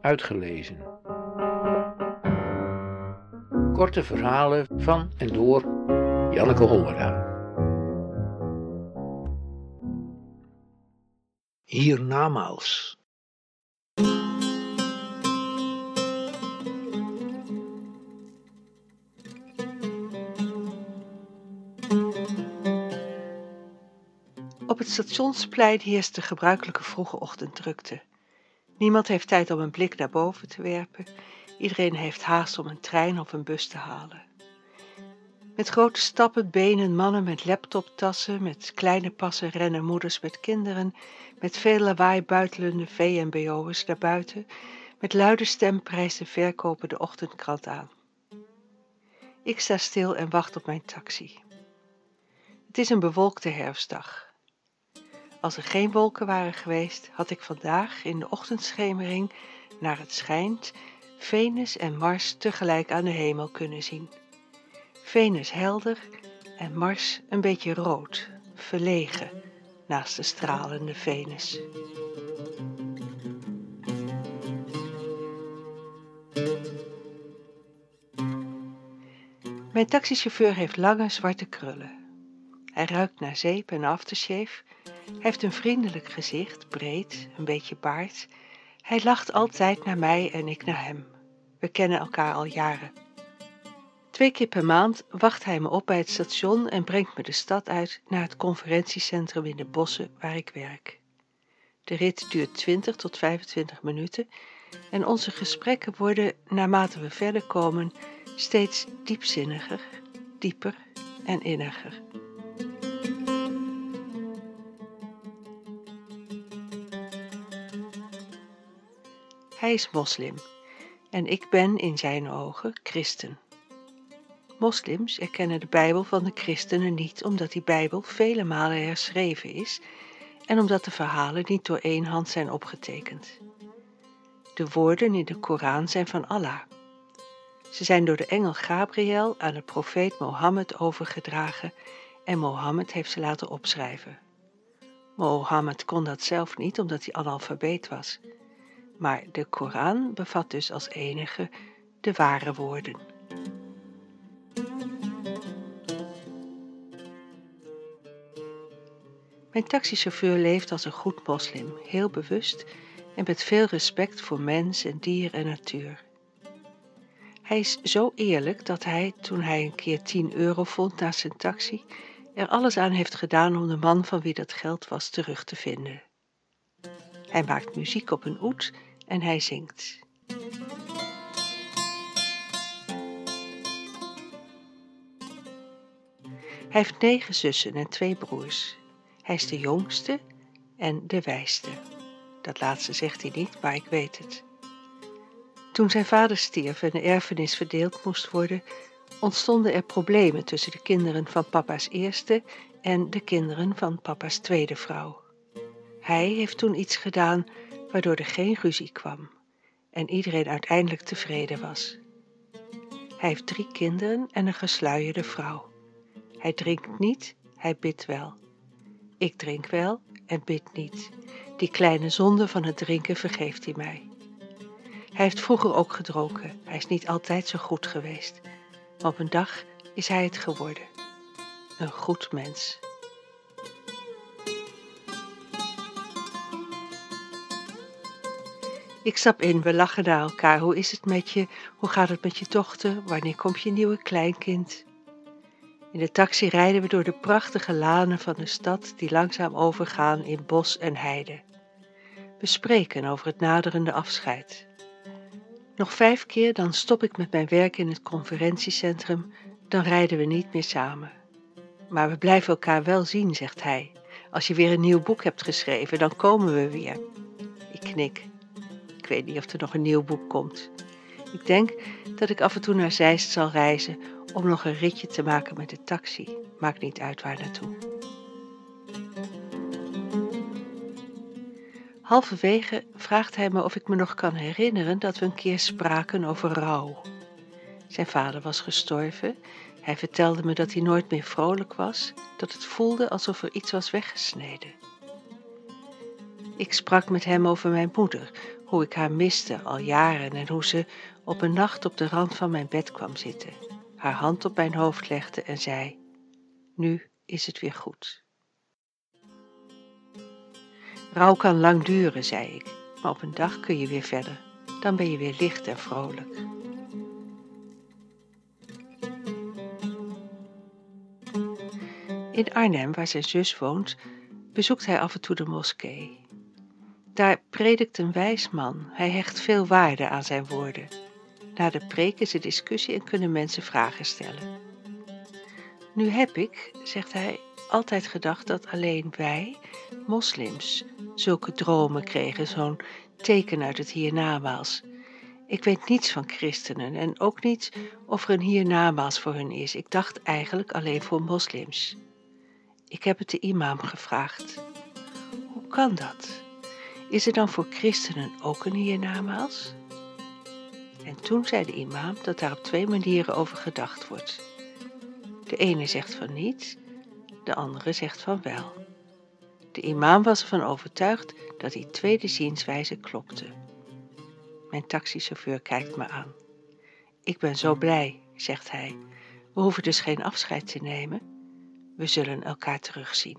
uitgelezen. Korte verhalen van en door Janneke Hollera. Hiernamaals. Op het stationsplein heerst de gebruikelijke vroege ochtenddrukte. Niemand heeft tijd om een blik naar boven te werpen. Iedereen heeft haast om een trein of een bus te halen. Met grote stappen benen mannen met laptoptassen, met kleine passen rennen moeders met kinderen, met veel lawaai buitelende VMBO'ers naar buiten, met luide stem prijst de verkoper de ochtendkrant aan. Ik sta stil en wacht op mijn taxi. Het is een bewolkte herfstdag. Als er geen wolken waren geweest, had ik vandaag in de ochtendschemering, naar het schijnt, Venus en Mars tegelijk aan de hemel kunnen zien. Venus helder en Mars een beetje rood, verlegen, naast de stralende Venus. Mijn taxichauffeur heeft lange zwarte krullen. Hij ruikt naar zeep en aftershave hij heeft een vriendelijk gezicht, breed, een beetje baard. Hij lacht altijd naar mij en ik naar hem. We kennen elkaar al jaren. Twee keer per maand wacht hij me op bij het station en brengt me de stad uit naar het conferentiecentrum in de bossen waar ik werk. De rit duurt 20 tot 25 minuten en onze gesprekken worden, naarmate we verder komen, steeds diepzinniger, dieper en inniger. Hij is moslim en ik ben in zijn ogen christen. Moslims erkennen de Bijbel van de christenen niet omdat die Bijbel vele malen herschreven is en omdat de verhalen niet door één hand zijn opgetekend. De woorden in de Koran zijn van Allah. Ze zijn door de engel Gabriel aan de profeet Mohammed overgedragen en Mohammed heeft ze laten opschrijven. Mohammed kon dat zelf niet omdat hij analfabeet was maar de Koran bevat dus als enige de ware woorden. Mijn taxichauffeur leeft als een goed moslim, heel bewust en met veel respect voor mens en dier en natuur. Hij is zo eerlijk dat hij, toen hij een keer 10 euro vond naast zijn taxi, er alles aan heeft gedaan om de man van wie dat geld was terug te vinden. Hij maakt muziek op een oet en hij zingt. Hij heeft negen zussen en twee broers. Hij is de jongste en de wijste. Dat laatste zegt hij niet, maar ik weet het. Toen zijn vader stierf en de erfenis verdeeld moest worden, ontstonden er problemen tussen de kinderen van papa's eerste en de kinderen van papa's tweede vrouw. Hij heeft toen iets gedaan waardoor er geen ruzie kwam en iedereen uiteindelijk tevreden was. Hij heeft drie kinderen en een gesluierde vrouw. Hij drinkt niet, hij bidt wel. Ik drink wel en bid niet. Die kleine zonde van het drinken vergeeft hij mij. Hij heeft vroeger ook gedronken. Hij is niet altijd zo goed geweest. Maar op een dag is hij het geworden. Een goed mens. Ik stap in, we lachen naar elkaar. Hoe is het met je? Hoe gaat het met je dochter? Wanneer komt je nieuwe kleinkind? In de taxi rijden we door de prachtige lanen van de stad die langzaam overgaan in bos en heide. We spreken over het naderende afscheid. Nog vijf keer, dan stop ik met mijn werk in het conferentiecentrum, dan rijden we niet meer samen. Maar we blijven elkaar wel zien, zegt hij. Als je weer een nieuw boek hebt geschreven, dan komen we weer. Ik knik weet niet of er nog een nieuw boek komt. Ik denk dat ik af en toe naar Zeist zal reizen om nog een ritje te maken met de taxi. Maakt niet uit waar naartoe. Halverwege vraagt hij me of ik me nog kan herinneren dat we een keer spraken over rouw. Zijn vader was gestorven. Hij vertelde me dat hij nooit meer vrolijk was, dat het voelde alsof er iets was weggesneden. Ik sprak met hem over mijn moeder, hoe ik haar miste al jaren en hoe ze op een nacht op de rand van mijn bed kwam zitten, haar hand op mijn hoofd legde en zei: Nu is het weer goed. Rouw kan lang duren, zei ik, maar op een dag kun je weer verder. Dan ben je weer licht en vrolijk. In Arnhem, waar zijn zus woont, bezoekt hij af en toe de moskee. Daar predikt een wijs man. Hij hecht veel waarde aan zijn woorden. Na de preek is er discussie en kunnen mensen vragen stellen. Nu heb ik, zegt hij, altijd gedacht dat alleen wij, moslims, zulke dromen kregen, zo'n teken uit het hiernamaals. Ik weet niets van christenen en ook niet of er een hiernamaals voor hun is. Ik dacht eigenlijk alleen voor moslims. Ik heb het de imam gevraagd. Hoe kan dat? Is er dan voor christenen ook een hiernamaals? En toen zei de imam dat daar op twee manieren over gedacht wordt. De ene zegt van niet, de andere zegt van wel. De imam was ervan overtuigd dat die tweede zienswijze klopte. Mijn taxichauffeur kijkt me aan. Ik ben zo blij, zegt hij. We hoeven dus geen afscheid te nemen. We zullen elkaar terugzien.